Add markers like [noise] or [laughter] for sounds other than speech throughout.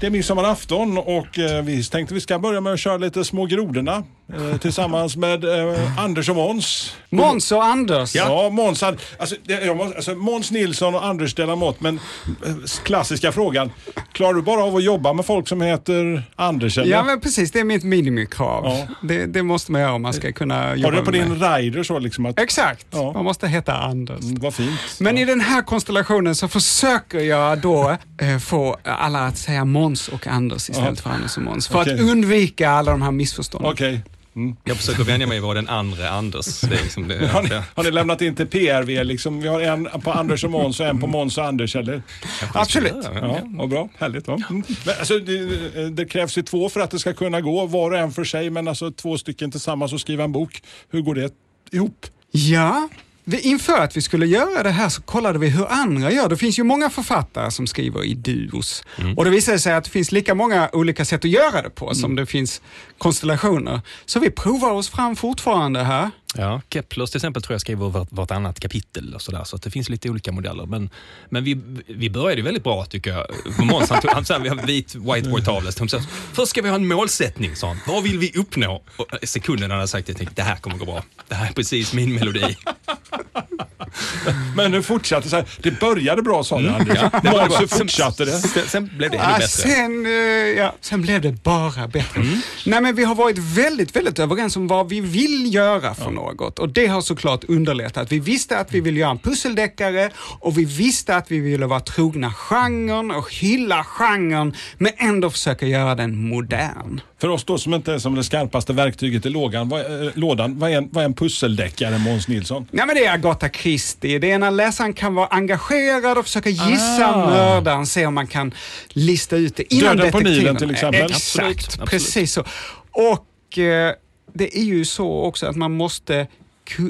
Det är midsommarafton och eh, vi tänkte vi ska börja med att köra lite Små grodorna eh, tillsammans med eh, Anders och Måns. Måns och Anders. Ja, Måns, hade- alltså, alltså, Måns Nilsson och Anders Delamott, men klassiska frågan. Klarar du bara av att jobba med folk som heter Anders? Eller? Ja, men precis. Det är mitt minimikrav. Ja. Det, det måste man göra om man ska kunna jobba Har du på med din mig. rider så liksom att... Exakt. Ja. Man måste heta Anders. Mm, Vad fint. Men ja. i den här konstellationen så försöker jag då eh, få alla att säga Måns och Anders istället för Anders och Måns. För Okej. att undvika alla de här missförstånden. Okej. Mm. Jag försöker vänja mig vid att vara den andra Anders. Det är liksom det, [laughs] Har, ni, har ni lämnat in till PRV liksom? Vi har en på Anders och Måns och en på Måns och Anders, eller? Absolut. Ja, bra. Härligt. Va? Mm. Men, alltså, det, det krävs ju två för att det ska kunna gå, var och en för sig, men alltså två stycken tillsammans och skriva en bok. Hur går det ihop? Ja, inför att vi skulle göra det här så kollade vi hur andra gör. Det finns ju många författare som skriver i duos. Och det visade sig att det finns lika många olika sätt att göra det på som det finns konstellationer. Så vi provar oss fram fortfarande här. Ja, Keplers till exempel tror jag skriver vart, vartannat kapitel och sådär, så att det finns lite olika modeller. Men, men vi, vi började väldigt bra tycker jag. Måns, han, tog- han, sa, vi har vit whiteboard-tavla. Först ska vi ha en målsättning, sa han. Vad vill vi uppnå? Och sekunden han hade sagt det, jag tänkte det här kommer gå bra. Det här är precis min melodi. Men nu fortsatte så här. Det började bra sa du Anders. Ja, det bra. fortsatte det? Sen, sen blev det ännu Ah, bättre. sen, eh, ja, sen blev det bara bättre. Nej, men vi har varit väldigt, väldigt överens om vad vi vill göra för något och det har såklart underlättat. Vi visste att vi ville göra en pusseldeckare och vi visste att vi ville vara trogna genren och hylla genren men ändå försöka göra den modern. För oss då som inte är som det skarpaste verktyget i lågan, vad, eh, lådan, vad är en, vad är en pusseldeckare Måns Nilsson? Ja, men det är Agatha Christie. Det är när läsaren kan vara engagerad och försöka gissa Ah. mördaren, se om man kan lista ut det innan Döden på detektiven. Nilen till exempel. Exakt, Absolut, absolut. precis så. Och eh, det är ju så också att man måste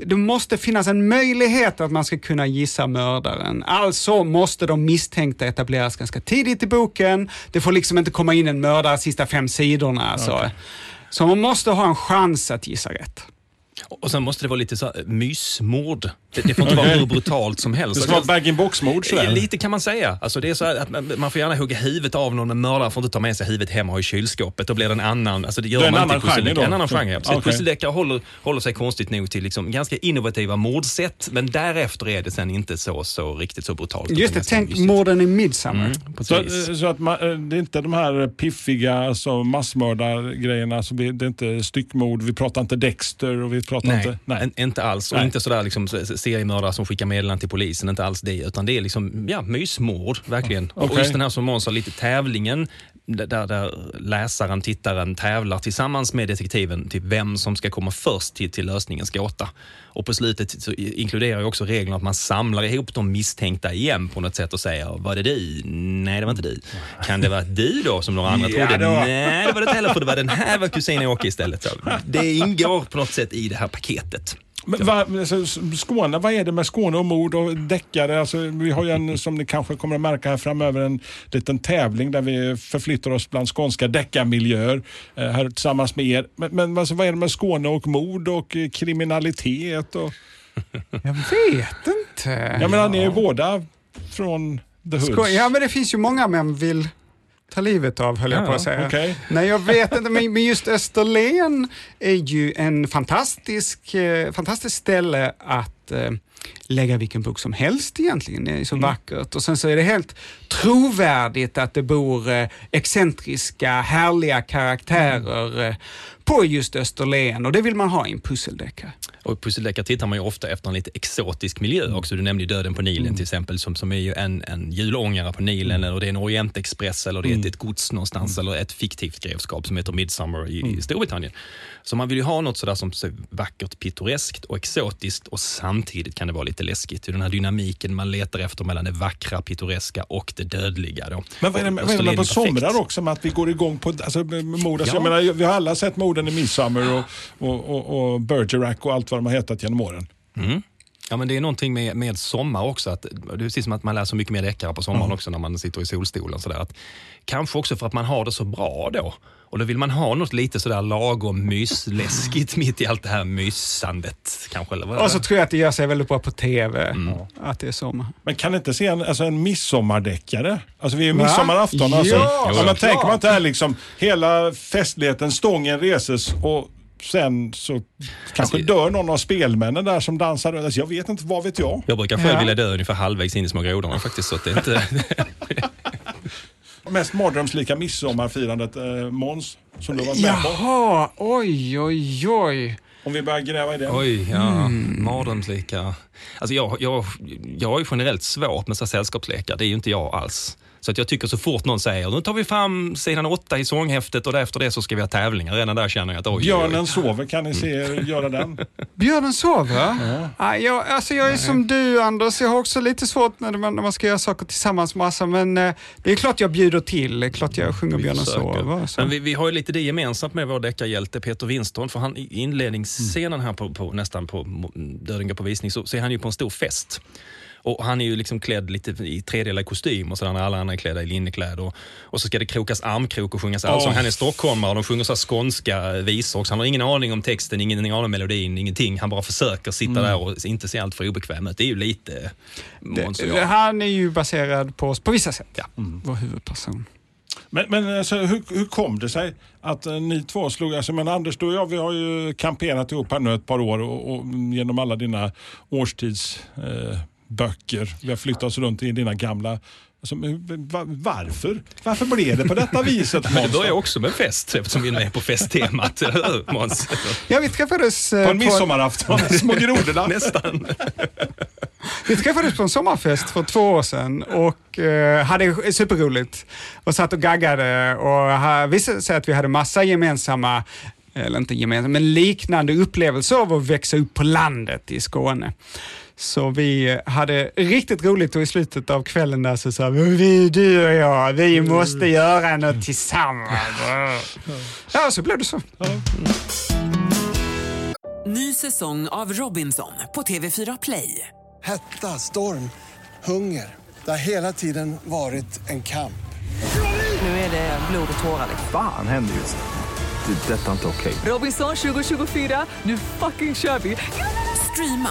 det måste finnas en möjlighet att man ska kunna gissa mördaren. Alltså måste de misstänkta etableras ganska tidigt i boken. Det får liksom inte komma in en mördare sista fem sidorna. Alltså. Så man måste ha en chans att gissa rätt. Och sen måste det vara lite så här, mysmord. Det, det får inte vara hur brutalt som helst. Det ska vara bag-in-box-mord Ja, sådär. Lite kan man säga. Alltså det är så här att man, man får gärna hugga huvudet av någon, men mördaren får inte ta med sig huvudet hem och ha i kylskåpet. Då blir det en annan... Alltså det gör Det är en man i annan genre då? En annan genre, ja. Okej. Pusseldeckare håller, håller sig konstigt nog till liksom ganska innovativa mordsätt, men därefter är det sen inte så, så riktigt så brutalt. Just det, tänk mysigt. morden i Midsummer. Mm, Så, eh, så att man, eh, det är inte de här piffiga alltså massmördargrejerna, alltså det är inte styckmord, vi pratar inte Dexter och vi pratar Nej, inte... Nej. en- inte alls. Och Nej. inte sådär liksom seriemördare som skickar meddelanden till polisen, inte alls det. Utan det är liksom, ja, mysmord, verkligen. Och Okej. just den här som Måns sa, lite tävlingen, där, där läsaren, tittaren tävlar tillsammans med detektiven till vem som ska komma först till, till lösningens gåta. Och på slutet så inkluderar också reglerna att man samlar ihop de misstänkta igen på något sätt och säger, var det du? Nej, det var inte du. Kan det vara du då som några andra Ja, trodde? det var- Nej, det var det inte heller, för det var den här var kusin Åke istället. Så [laughs] det ingår på något sätt i det här paketet. Men va, alltså, Skåne, vad är det med Skåne och mord och deckare? Alltså, vi har ju en, som ni kanske kommer att märka här framöver, en liten tävling där vi förflyttar oss bland skånska deckarmiljöer eh, här tillsammans med er. Men, men alltså, vad är det med Skåne och mord och eh, kriminalitet? Och, [laughs] Jag vet inte. jag menar, ni är ju båda från the hoods. Ja, men det finns ju många män vill ta livet av, höll jag Ja, på att säga. okej. Nej, jag vet inte, men just Österlen är ju en fantastisk, eh, fantastiskt ställe att eh, lägga vilken bok som helst egentligen. Det är så vackert. Och sen så är det helt trovärdigt att det bor eh, excentriska, härliga karaktärer eh, på just Österlen och det vill man ha i en pusseldeckare. Och pusseldeckare tittar man ju ofta efter en lite exotisk miljö också. Du nämnde ju Döden på Nilen till exempel, som, som är ju en, en julångare på Nilen, eller det är en Orientexpress, eller det är ett, ett gods någonstans, eller ett fiktivt grevskap som heter Midsummer i, i Storbritannien. Så man vill ju ha något sådär som ser vackert, pittoreskt och exotiskt och samtidigt kan det vara lite läskigt. Den här dynamiken man letar efter mellan det vackra, pittoreska och det dödliga. Då. Men vad är det med, det med på somrar också med att vi går igång på alltså, med? Alltså, Ja. jag menar, vi har alla sett morden i Midsummer och, och, och, och Bergerac och allt vad de har hetat genom åren. Mm. Ja, men det är någonting med, med sommar också. Att, det är precis som att man läser mycket mer deckare på sommaren också när man sitter i solstolen. Sådär. Att, kanske också för att man har det så bra då. Och då vill man ha något lite sådär lagom mysläskigt mitt i allt det här mysandet. Kanske, eller vad? Och så tror jag att det gör sig väldigt bra på TV, Mm. att det är sommar. Men kan inte se en, alltså en midsommardeckare? Alltså vi är ju midsommarafton. Alltså. Ja, Ja, klart. men tänker man inte här liksom, hela festligheten, stången reses och sen så kanske Alltså- dör någon av spelmännen där som dansar. Alltså, jag vet inte, vad vet jag? Jag brukar själv Ja. vilja dö ungefär halvvägs in i Små grodorna faktiskt. Så att det är inte... [laughs] Mest mardrömslika midsommarfirandet, eh, Måns, som du var med på. Jaha, oj, oj, oj. Om vi börjar gräva i det. Oj, ja. Mardrömslekar. Alltså jag, jag, jag har ju generellt svårt med så sällskapslekar. Det är ju inte jag alls. Så att jag tycker så fort någon säger nu tar vi fram sidan åtta i sånghäftet och efter det så ska vi ha tävlingar. Redan där känner jag att oj, oj, oj. Björnen sover, kan ni se er göra den? [laughs] Björnen sover? Ja. jag, alltså jag är som du Anders, jag har också lite svårt när man, när man ska göra saker tillsammans med massa, men eh, det är klart jag bjuder till. Det är klart jag sjunger Vi Björnen försöker. sover. Så. Men vi, vi har ju lite det gemensamt med vår deckarhjälte Peter Winston. För han, i inledningsscenen här på, på nästan på Döden går på visning så, så är han ju på en stor fest. Och han är ju liksom klädd lite i tredelad kostym och sådär när alla andra är klädda i linnekläder. Och, och så ska det krokas armkrok och sjungas allsång. Han är stockholmare och de sjunger så skånska visor också. Han har ingen aning om texten, ingen aning om melodin, ingenting. Han bara försöker sitta där och inte se allt för obekväm ut. Det är ju lite Måns han är ju baserad på oss på vissa sätt, ja. Vår huvudperson. Men, men alltså, hur, hur kom det sig att eh, ni två slog, alltså, men Anders du och jag vi har ju kamperat ihop här nu ett par år och, och genom alla dina årstidsböcker. Eh, böcker. vi har flyttat oss runt i dina gamla Alltså, varför? Varför blev det på detta [laughs] viset Men det Måns? börjar också med fest eftersom vi är med på festtemat, Måns? Ja, vi träffades, eh, På en midsommarafton, [laughs] små grodorna. Nästan. [laughs] vi träffades på en sommarfest för två år sedan och eh, hade superroligt och satt och gaggade och visade sig att vi hade massa gemensamma eller inte gemensamma, men liknande upplevelser av att växa upp på landet i Skåne. Så vi hade riktigt roligt och i slutet av kvällen där så sa vi, vi du och jag, vi måste göra något tillsammans. Ja, så blev det så. Ny säsong av Robinson på TV4 Play. Hetta, storm, hunger. Det har hela tiden varit en kamp. Nu är det blod och tårar. Fan händer just. Det. är Detta är inte okej. Robinson 2024, nu fucking kör vi! Streama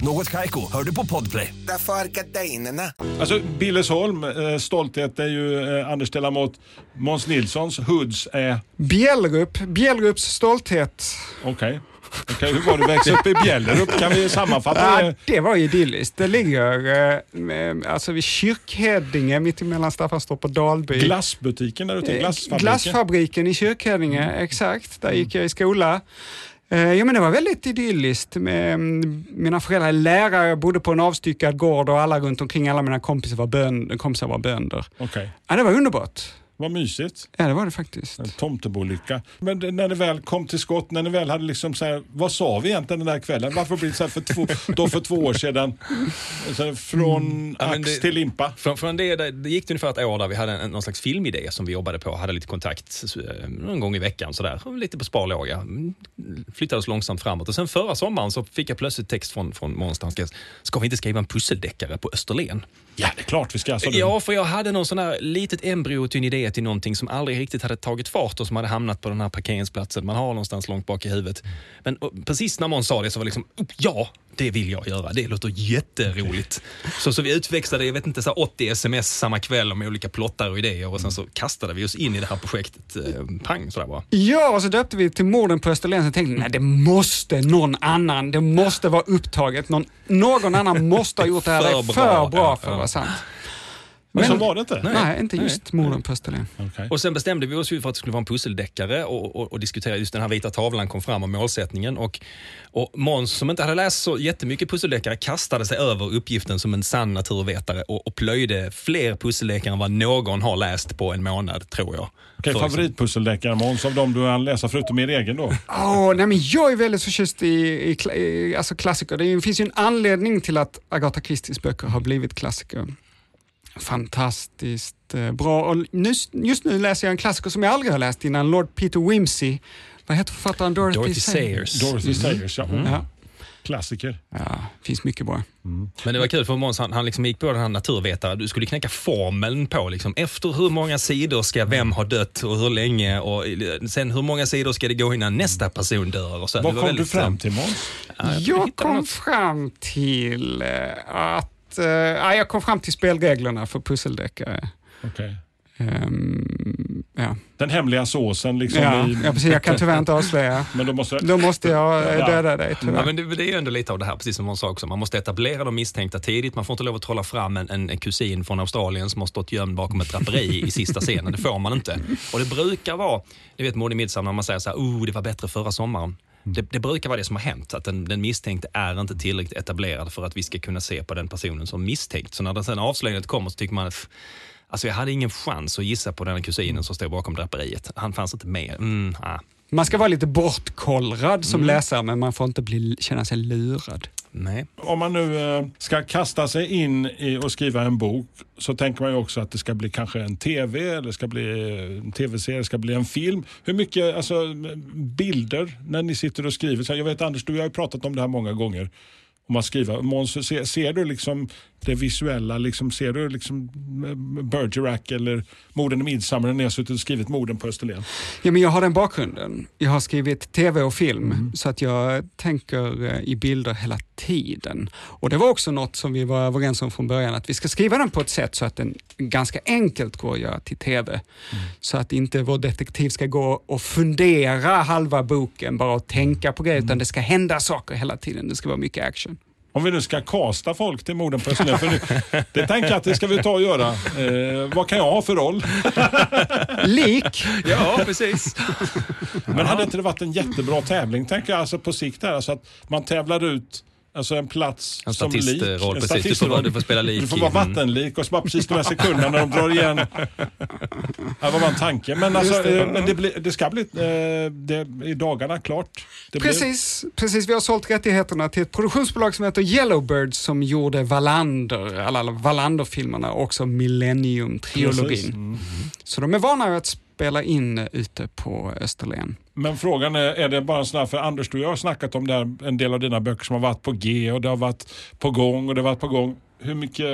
Något Kaiko, hör du på Podplay. Därför är gardinerna. Alltså Billesholm, eh, stolthet är ju eh, Anders Delamotte. Måns Nilssons Hoods är, Bjällrup, Bjällrups stolthet. okej. Okej, hur var det att växa upp i Bjällerup? Kan vi sammanfatta Ja, det? det var idylliskt. Det ligger eh, med- alltså vid Kyrkhäddinge, mitt emellan Staffanstorp och Dalby. Glassbutiken där ute, Eh, glassfabriken. Glassfabriken i Kyrkhäddinge, exakt. Där gick jag i skola. Eh, Ja, men det var väldigt idylliskt. Mm, mina föräldrar är lärare, jag bodde på en avstyckad gård och alla runt omkring, alla mina kompisar var, bön, kompisar var bönder. Okej, Ja, det var underbart. Vad mysigt. Ja, det var det faktiskt. En tomtebolycka. Men det- när ni väl kom till skott, när ni väl hade liksom så här, vad sa vi egentligen den där kvällen? Varför blev det så här för två, då för två år sedan? Så från Mm. Ja, ax det- till limpa. Från, från det, det gick det ungefär ett år där vi hade en, någon slags filmidé som vi jobbade på, hade lite kontakt någon gång i veckan sådär, lite på sparlåga. Mm, Flyttades långsamt framåt och sen förra sommaren så fick jag plötsligt text från, från Måns ska vi inte skriva en pusseldeckare på Österlen? Ja, det är klart vi ska. Så du. Ja, för jag hade någon sån här litet embryo till en idé till någonting som aldrig riktigt hade tagit fart och som hade hamnat på den här parkeringsplatsen man har någonstans långt bak i huvudet. Men och, precis när Måns sa det så var det liksom, ja, det vill jag göra. Det låter jätteroligt. Så, så vi utväxlade, jag vet inte, så här 80 sms samma kväll med olika plottar och idéer och sen så kastade vi oss in i det här projektet. Eh, pang sådär bara. Ja, och så döpte vi till morden på Österlen. Så tänkte nej det måste någon annan, det måste vara upptaget. Någon, någon annan måste ha gjort det här. Det är [laughs] För bra. bra, för att vara sant. Men så Men- var det inte. Nej, inte just morden på. Okej. Och sen bestämde vi oss ju för att det skulle vara en pusseldeckare och, och, och diskutera just den här vita tavlan kom fram och målsättningen. Och, och Måns som inte hade läst så jättemycket pusseldeckare kastade sig över uppgiften som en sann naturvetare och, och plöjde fler pusseldeckare än vad någon har läst på en månad tror jag. Okej, För favoritpusseldeckare Måns av de du hann läsa förutom er egen då? Åh, nej men jag är väldigt förtjust i, i, i alltså klassiker. Det finns ju en anledning till att Agatha Christies böcker har blivit klassiker. Fantastiskt eh, bra. Och just nu läser jag en klassiker som jag aldrig har läst innan, Lord Peter Wimsey. Vad heter författaren? Dorothy, Dorothy Sayers. Dorothy Sayers, ja. Mm. Ja, Klassiker. ja, finns mycket bra. Men det var kul för Måns, han, han liksom gick på den här naturvetare. Du skulle knäcka formeln på liksom, efter hur många sidor ska vem ha dött och hur länge och eh, sen hur många sidor ska det gå innan nästa person dör. Och så. Vad kom du väldigt, fram eh, till Måns? ja, jag Jag kom något. fram till eh, att... eh, ja, jag kom fram till spelreglerna för pusseldeckare. Okej. Ehm, ja. Den hemliga såsen liksom. Ja, i, ja, precis. Jag kan tyvärr inte avslöja. Men då måste... Då måste jag eh, Ja. döda dig tyvärr. Ja, men det, det är ju ändå lite av det här, precis som hon sa också. Man måste etablera de misstänkta tidigt. Man får inte lov att trolla fram en, en, en kusin från Australien som har stått gömd bakom ett draperi i sista scenen. Det får man inte. Och det brukar vara, ni vet mord i midsommar, när man säger så här, oh, det var bättre förra sommaren. Det, det brukar vara det som har hänt, att den, den misstänkte är inte tillräckligt etablerad för att vi ska kunna se på den personen som misstänkt. Så när den sen avslöjandet kommer så tycker man att Alltså jag hade ingen chans att gissa på den kusinen som står bakom draperiet. Han fanns inte med. Mm, ah, Man ska vara lite bortkollrad som Mm. läsare, men man får inte bli, känna sig lurad nej. Om man nu eh, ska kasta sig in i och skriva en bok så tänker man ju också att det ska bli kanske en tv, eller ska bli eh, en tv-serie, ska bli en film. Hur mycket alltså, bilder när ni sitter och skriver? Jag vet Anders, du har ju pratat om det här många gånger. Om att skriva. Måns, ser, ser du liksom det visuella? Liksom, ser du liksom Bergerac eller Morden i Midsommar när har suttit och skrivit Morden på Österlen? Ja, men jag har den bakgrunden. Jag har skrivit tv och film, Mm. så att jag tänker eh, i bilder hela tiden. Och Det var också något som vi var överens om från början, att vi ska skriva den på ett sätt så att den ganska enkelt går att göra till tv. Mm. Så att inte vår detektiv ska gå och fundera halva boken bara och tänka på grejer, Mm. utan det ska hända saker hela tiden. Det ska vara mycket action. Om vi nu ska kasta folk till Morden på Österlen, för nu, det tänker jag att det ska vi ta och göra. Eh, vad kan jag ha för roll? Lik, Ja, precis. Men hade inte det varit en jättebra tävling, tänker jag, alltså på sikt här, alltså att man tävlar ut Alltså en plats En som lik. statistroll, En precis. Du får- du får spela lik Du får vara mm. vattenlik och så bara precis de här sekunderna när de drar igen. [laughs] Det var bara en tanke. Men, alltså, det. eh, men det, blir, det ska bli eh, det, i dagarna klart. Det blir- Precis, precis. Vi har sålt rättigheterna till ett produktionsbolag som heter Yellowbird som gjorde Wallander, alla Wallander-filmerna och också Precis. Millennium-trilogin. Mm. Så de är vana att spela in eh, ute på Österlen. Men frågan är, är det bara en sån här, för Anders du och jag har snackat om det här, en del av dina böcker som har varit på G och det har varit på gång och det har varit på gång. Hur mycket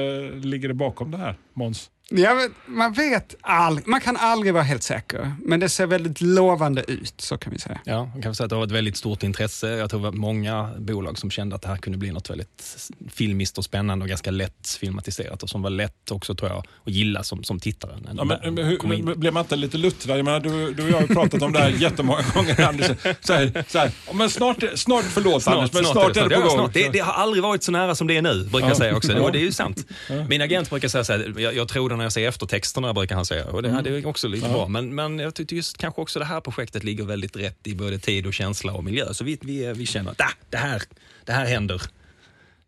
ligger det bakom det här, Måns? Ja, man vet aldrig, man kan aldrig vara helt säker, men det ser väldigt lovande ut, så kan vi säga. Ja, man kan säga att det var ett väldigt stort intresse. Jag tror det var många bolag som kände att det här kunde bli något väldigt filmiskt och spännande och ganska lätt filmatiserat och som var lätt också tror jag att gilla som, som tittare. Ja, men, hur, blev man inte lite luttrad? Jag menar, du, du och jag har ju pratat om det här [laughs] jättemånga gånger Anders. Så här, så här, "Ja, men snart, snart förlåt Anders, men snart, är det på Ja, gång. snart. Det, det har aldrig varit så nära som det är nu, brukar Ja. jag säga också. Ja. Och det är ju sant. Min agent brukar säga så här, jag, jag tror det när jag ser eftertexterna, brukar han säga. Och det, det är också lite Mm. Ja. bra. Men, men jag tyckte just kanske också det här projektet ligger väldigt rätt i både tid och känsla och miljö. Så vi, vi, vi känner att ah, det, här, det här händer.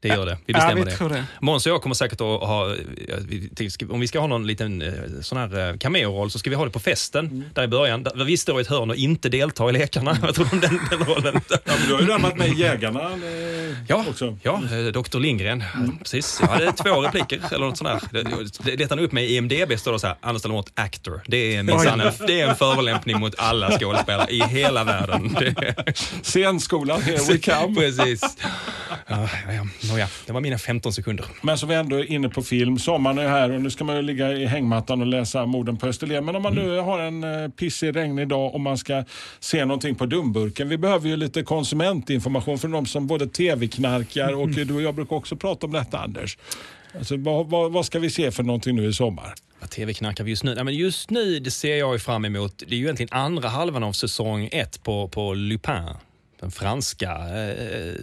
Det gör det. Vi Ja, bestämmer vi det. tror det. Måns och jag kommer säkert att ha, vi- om vi ska ha någon liten eh, sån här eh, cameo-roll så ska vi ha det på festen Mm. där i början. Där vi står i ett hörn och inte deltar i lekarna. [laughs] Jag tror om den, den rollen. Ja, men du har ju varit med Jägarna eh, Ja, också. ja Dr Lindgren. Precis. Jag hade två repliker eller något sånt där. Det- Det letar upp mig i IMDB står det så här, Anders Delamotte actor. Det är minsann en, det är en förolämpning mot alla skådespelare i hela världen. Det, [laughs] Scenskolan, here we come. Precis. Ja, ja, ja. Nåja, det var mina 15 sekunder. Men så vi ändå är inne på film. Sommaren är här och nu ska man ju ligga i hängmattan och läsa Morden på Österlen. Men om man nu har en eh, pissig regnig dag och man ska se någonting på dumburken. Vi behöver ju lite konsumentinformation från de som både tv-knarkar och du och jag brukar också prata om detta Anders. Alltså, vad, vad, vad ska vi se för någonting nu i sommar? Vad tv-knackar vi just nu? Nej, men just nu det ser jag fram emot, det är ju egentligen andra halvan av säsong ett på, på Lupin. Den franska eh,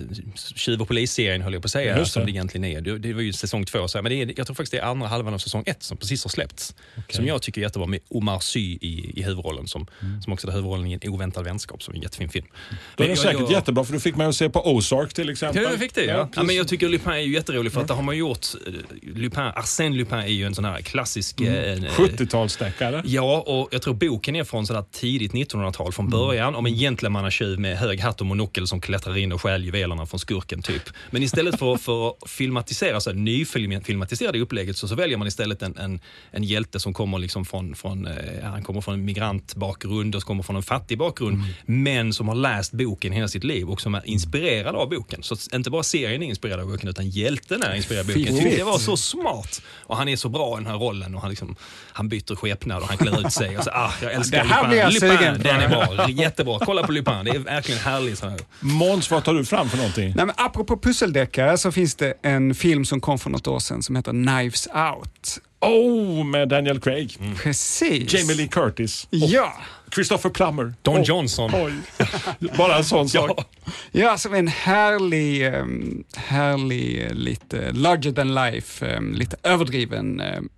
tjuv och polisserien höll jag på att säga, som det egentligen är. Det, det var ju säsong två, så, men det är, jag tror faktiskt det är andra halvan av säsong ett som precis har släppts. Som jag tycker är jättebra med Omar Sy i, i huvudrollen, som, som också är huvudrollen i En oväntad vänskap, som är en jättefin film. Då är det jag- säkert jag- jättebra för du fick mig att se på Ozark till exempel. Ja, jag fick det. Ja. Ja, men jag tycker Lupin är ju jätterolig för att det har man gjort. eh, Lupin, Arsène Lupin är ju en sån här klassisk... Mm. eh, 70-talsdeckare. Ja, och jag tror boken är från sådär tidigt 1900-tal från början om en gentlemannatjuv med hög hatt och monokel som klättrar in och stjäl juvelerna från skurken typ. Men istället för, för att filmatisera, så här, nyfilmatisera det upplägget så, så väljer man istället en, en, en hjälte som kommer liksom från, från, eh, han kommer från en migrantbakgrund och kommer från en fattig bakgrund men som har läst boken hela sitt liv och som är inspirerad av boken. Så inte bara serien är inspirerad av boken utan hjälten är inspirerad av boken. Tyckte det var så smart. Och han är så bra i den här rollen och han, liksom, han byter skepnad och han klär ut sig. Och så, ah, jag älskar Det här blir jag Lupin. Lupin, den är bra. Jättebra. Kolla på Lupin. Det är verkligen härligt. Så här. Måns, vad tar du fram för någonting? Nej, men apropå pusseldeckare så finns det en film som kom för något år sedan som heter Knives Out. Oh, med Daniel Craig. Precis. Jamie Lee Curtis. Ja. Christopher Plummer. Don Oh, Johnson. Oj. [laughs] Bara en sån sak. Ja, som en härlig, ehm, härlig, eh, lite larger than life, ehm, lite överdriven ehm,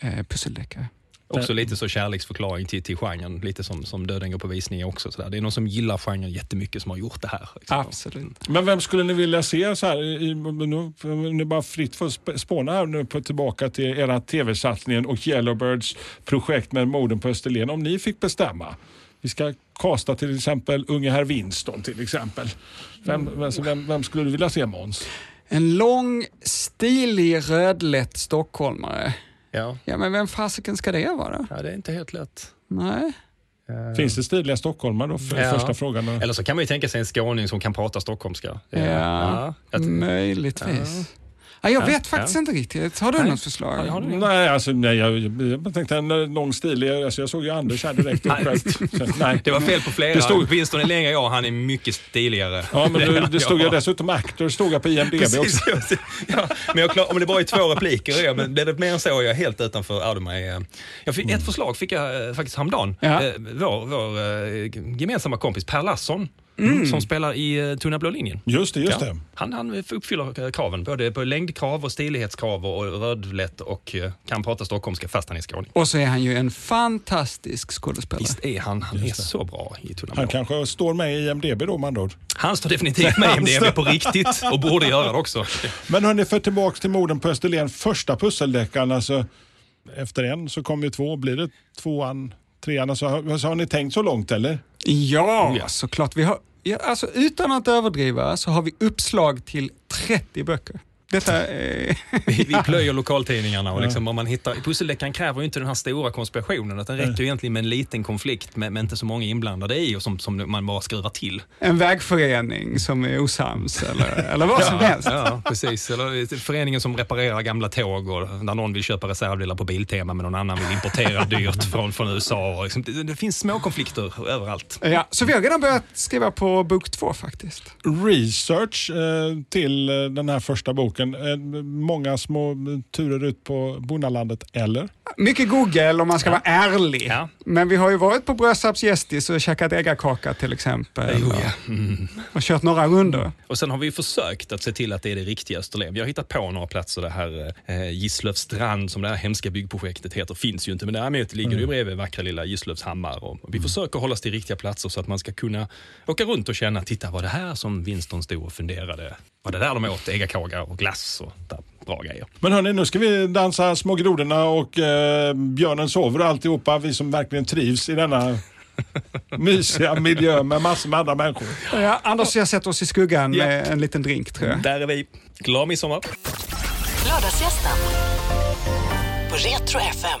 eh, pusseldeckare. Också lite så kärleksförklaring till, till genren. Lite som, som Döden går på visning också. Så där. Det är någon som gillar genren jättemycket som har gjort det här. Liksom. Absolut. Men vem skulle ni vilja se så här? I, nu, nu bara fritt för spåna här nu på tillbaka till era tv-satsningen och Yellowbirds projekt med morden på Österlen. Om ni fick bestämma. Vi ska kasta till exempel unge herr Winston till exempel. Vem, vem, vem, vem skulle du vilja se Måns? En lång, stilig, rödlätt stockholmare. Ja. Ja, men vem fasiken ska det vara? ja, det är inte helt lätt. Nej. Finns det stiliga stockholmare då? För Ja. första frågan. Eller så kan man ju tänka sig en skåning som kan prata stockholmska. Ja, ja. Möjligtvis. Ja, jag Ja, vet faktiskt inte riktigt. Har du Nej. något förslag? Ja, har du? Nej, alltså, nej jag, jag tänkte en eh, lång stilig. Alltså, jag såg ju Anders här direkt. [laughs] upp nej. Det var fel på flera. Det stod- Winston är längre än jag, han är mycket stiligare. Ja, men det, [laughs] det stod ju dessutom actor stod jag på IMDB också. [laughs] Precis, ja, men jag klar, om det bara är två repliker, ja, men det är mer än så är jag helt utanför eh. jag fick, Ett förslag fick jag eh, faktiskt häromdagen. Ja. Vår, vår gemensamma kompis Per Lasson, som spelar i eh, Tunna blå linjen. Just det, just Ja. det. Han, han uppfyller eh, kraven, både på längdkrav och stilighetskrav och rödlätt och eh, kan prata stockholmska fast han är skåning. Och så är han ju en fantastisk skådespelare. Visst är han, han är så bra i Tunna Han blå. kanske står med i IMDB då med andra ord. Han står definitivt med i [laughs] MDB på riktigt och borde göra det också. Men hörni, för tillbaks till morden på Österlen. Första pusseldeckaren, alltså efter en så kommer ju två. Blir det tvåan, trean? Alltså, har, så har ni tänkt så långt eller? Ja, Ja. såklart. Vi har, ja, alltså, utan att överdriva så har vi uppslag till 30 böcker. Detta är... Vi, vi [laughs] plöjer lokaltidningarna och liksom, om man hittar, pusseldeckaren kräver ju inte den här stora konspirationen. Utan det räcker ju egentligen med en liten konflikt med, med inte så många inblandade i och som, som man bara skruvar till. en vägförening som är osams eller, eller vad som helst. Ja, precis. Eller föreningen som reparerar gamla tåg och där någon vill köpa reservdelar på Biltema men någon annan vill importera [laughs] dyrt från, från USA. Och liksom, det, det finns små konflikter överallt. Ja, så vi har redan börjat skriva på bok två faktiskt. Research eh, till eh, den här första boken boken. Eh, många små turer ut på bondalandet, eller? Mycket Google om man ska vara ärlig. Ja. Men vi har ju varit på Brösarps Gästis och käkat äggakaka till exempel. Och, ja. Mm. och kört några rundor. Och sen har vi försökt att se till att det är det riktiga Österlen. Vi har hittat på några platser. Det här eh, Gisslövstrand som det här hemska byggprojektet heter finns ju inte. Men däremot ligger det ju bredvid vackra lilla Gisslövshammar. Och vi försöker hålla oss till riktiga platser så att man ska kunna åka runt och känna, titta var det här som Winston stod och funderade. Var det där de åt äggakaka och glass och där, bra grejer. Men hörni, nu ska vi dansa Små grodorna och eh, Björnen sover och alltihopa. Vi som verkligen trivs i denna [laughs] mysiga miljö med massor med andra människor. Ja, Anders och jag sätter oss i skuggan Ja. med en liten drink tror jag. Där är vi. Glad midsommar! Lördagsgästen på Retro FM.